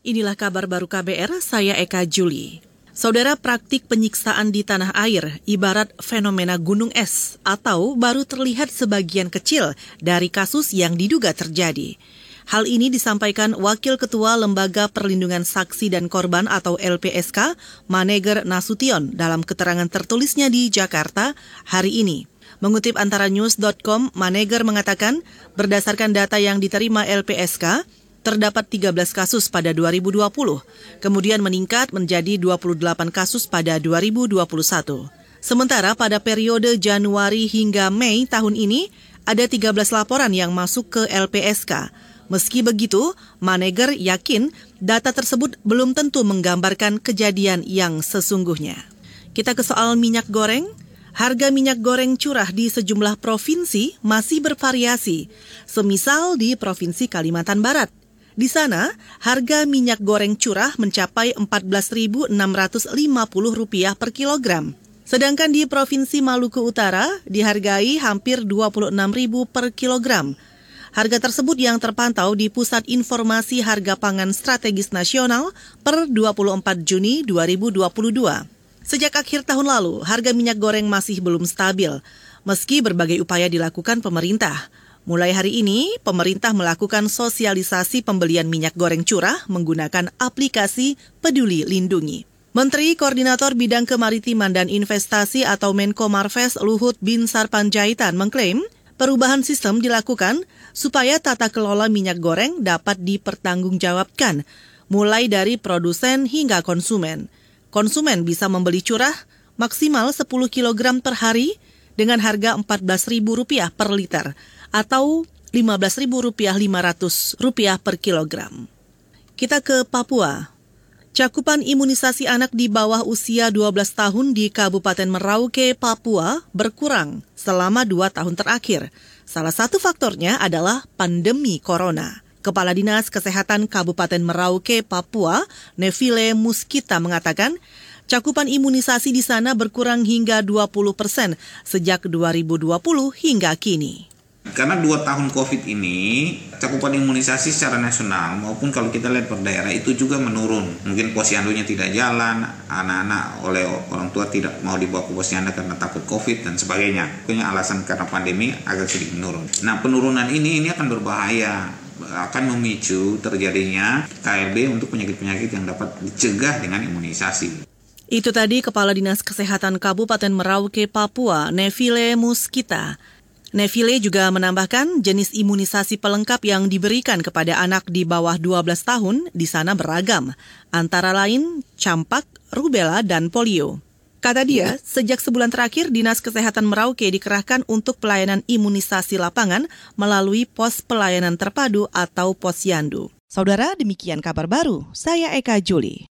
Inilah kabar baru KBR, saya Eka Juli. Saudara praktik penyiksaan di tanah air ibarat fenomena gunung es atau baru terlihat sebagian kecil dari kasus yang diduga terjadi. Hal ini disampaikan Wakil Ketua Lembaga Perlindungan Saksi dan Korban atau LPSK, Maneger Nasution dalam keterangan tertulisnya di Jakarta hari ini. Mengutip antara news.com, Maneger mengatakan berdasarkan data yang diterima LPSK, terdapat 13 kasus pada 2020, kemudian meningkat menjadi 28 kasus pada 2021. Sementara pada periode Januari hingga Mei tahun ini, ada 13 laporan yang masuk ke LPSK. Meski begitu, Maneger yakin data tersebut belum tentu menggambarkan kejadian yang sesungguhnya. Kita ke soal minyak goreng. Harga minyak goreng curah di sejumlah provinsi masih bervariasi, semisal di Provinsi Kalimantan Barat. Di sana, harga minyak goreng curah mencapai Rp14.650 per kilogram. Sedangkan di Provinsi Maluku Utara dihargai hampir Rp26.000 per kilogram. Harga tersebut yang terpantau di Pusat Informasi Harga Pangan Strategis Nasional per 24 Juni 2022. Sejak akhir tahun lalu, harga minyak goreng masih belum stabil, meski berbagai upaya dilakukan pemerintah. Mulai hari ini, pemerintah melakukan sosialisasi pembelian minyak goreng curah menggunakan aplikasi Peduli Lindungi. Menteri Koordinator Bidang Kemaritiman dan Investasi atau Menko Marves Luhut Bin Sarpanjaitan mengklaim perubahan sistem dilakukan supaya tata kelola minyak goreng dapat dipertanggungjawabkan, mulai dari produsen hingga konsumen. Konsumen bisa membeli curah maksimal 10 kg per hari dengan harga Rp14.000 per liter atau Rp15.500 per kilogram. Kita ke Papua. Cakupan imunisasi anak di bawah usia 12 tahun di Kabupaten Merauke, Papua berkurang selama dua tahun terakhir. Salah satu faktornya adalah pandemi corona. Kepala Dinas Kesehatan Kabupaten Merauke, Papua, Neville Muskita mengatakan, cakupan imunisasi di sana berkurang hingga 20 persen sejak 2020 hingga kini. Karena dua tahun COVID ini, cakupan imunisasi secara nasional maupun kalau kita lihat per daerah itu juga menurun. Mungkin posyandunya tidak jalan, anak-anak oleh orang tua tidak mau dibawa ke posyandu karena takut COVID dan sebagainya. Punya alasan karena pandemi agak sedikit menurun. Nah penurunan ini ini akan berbahaya akan memicu terjadinya KLB untuk penyakit-penyakit yang dapat dicegah dengan imunisasi. Itu tadi Kepala Dinas Kesehatan Kabupaten Merauke, Papua, Neville Muskita. Neville juga menambahkan jenis imunisasi pelengkap yang diberikan kepada anak di bawah 12 tahun di sana beragam, antara lain campak, rubella, dan polio. Kata dia, sejak sebulan terakhir Dinas Kesehatan Merauke dikerahkan untuk pelayanan imunisasi lapangan melalui pos pelayanan terpadu atau posyandu. Saudara, demikian kabar baru. Saya Eka Juli.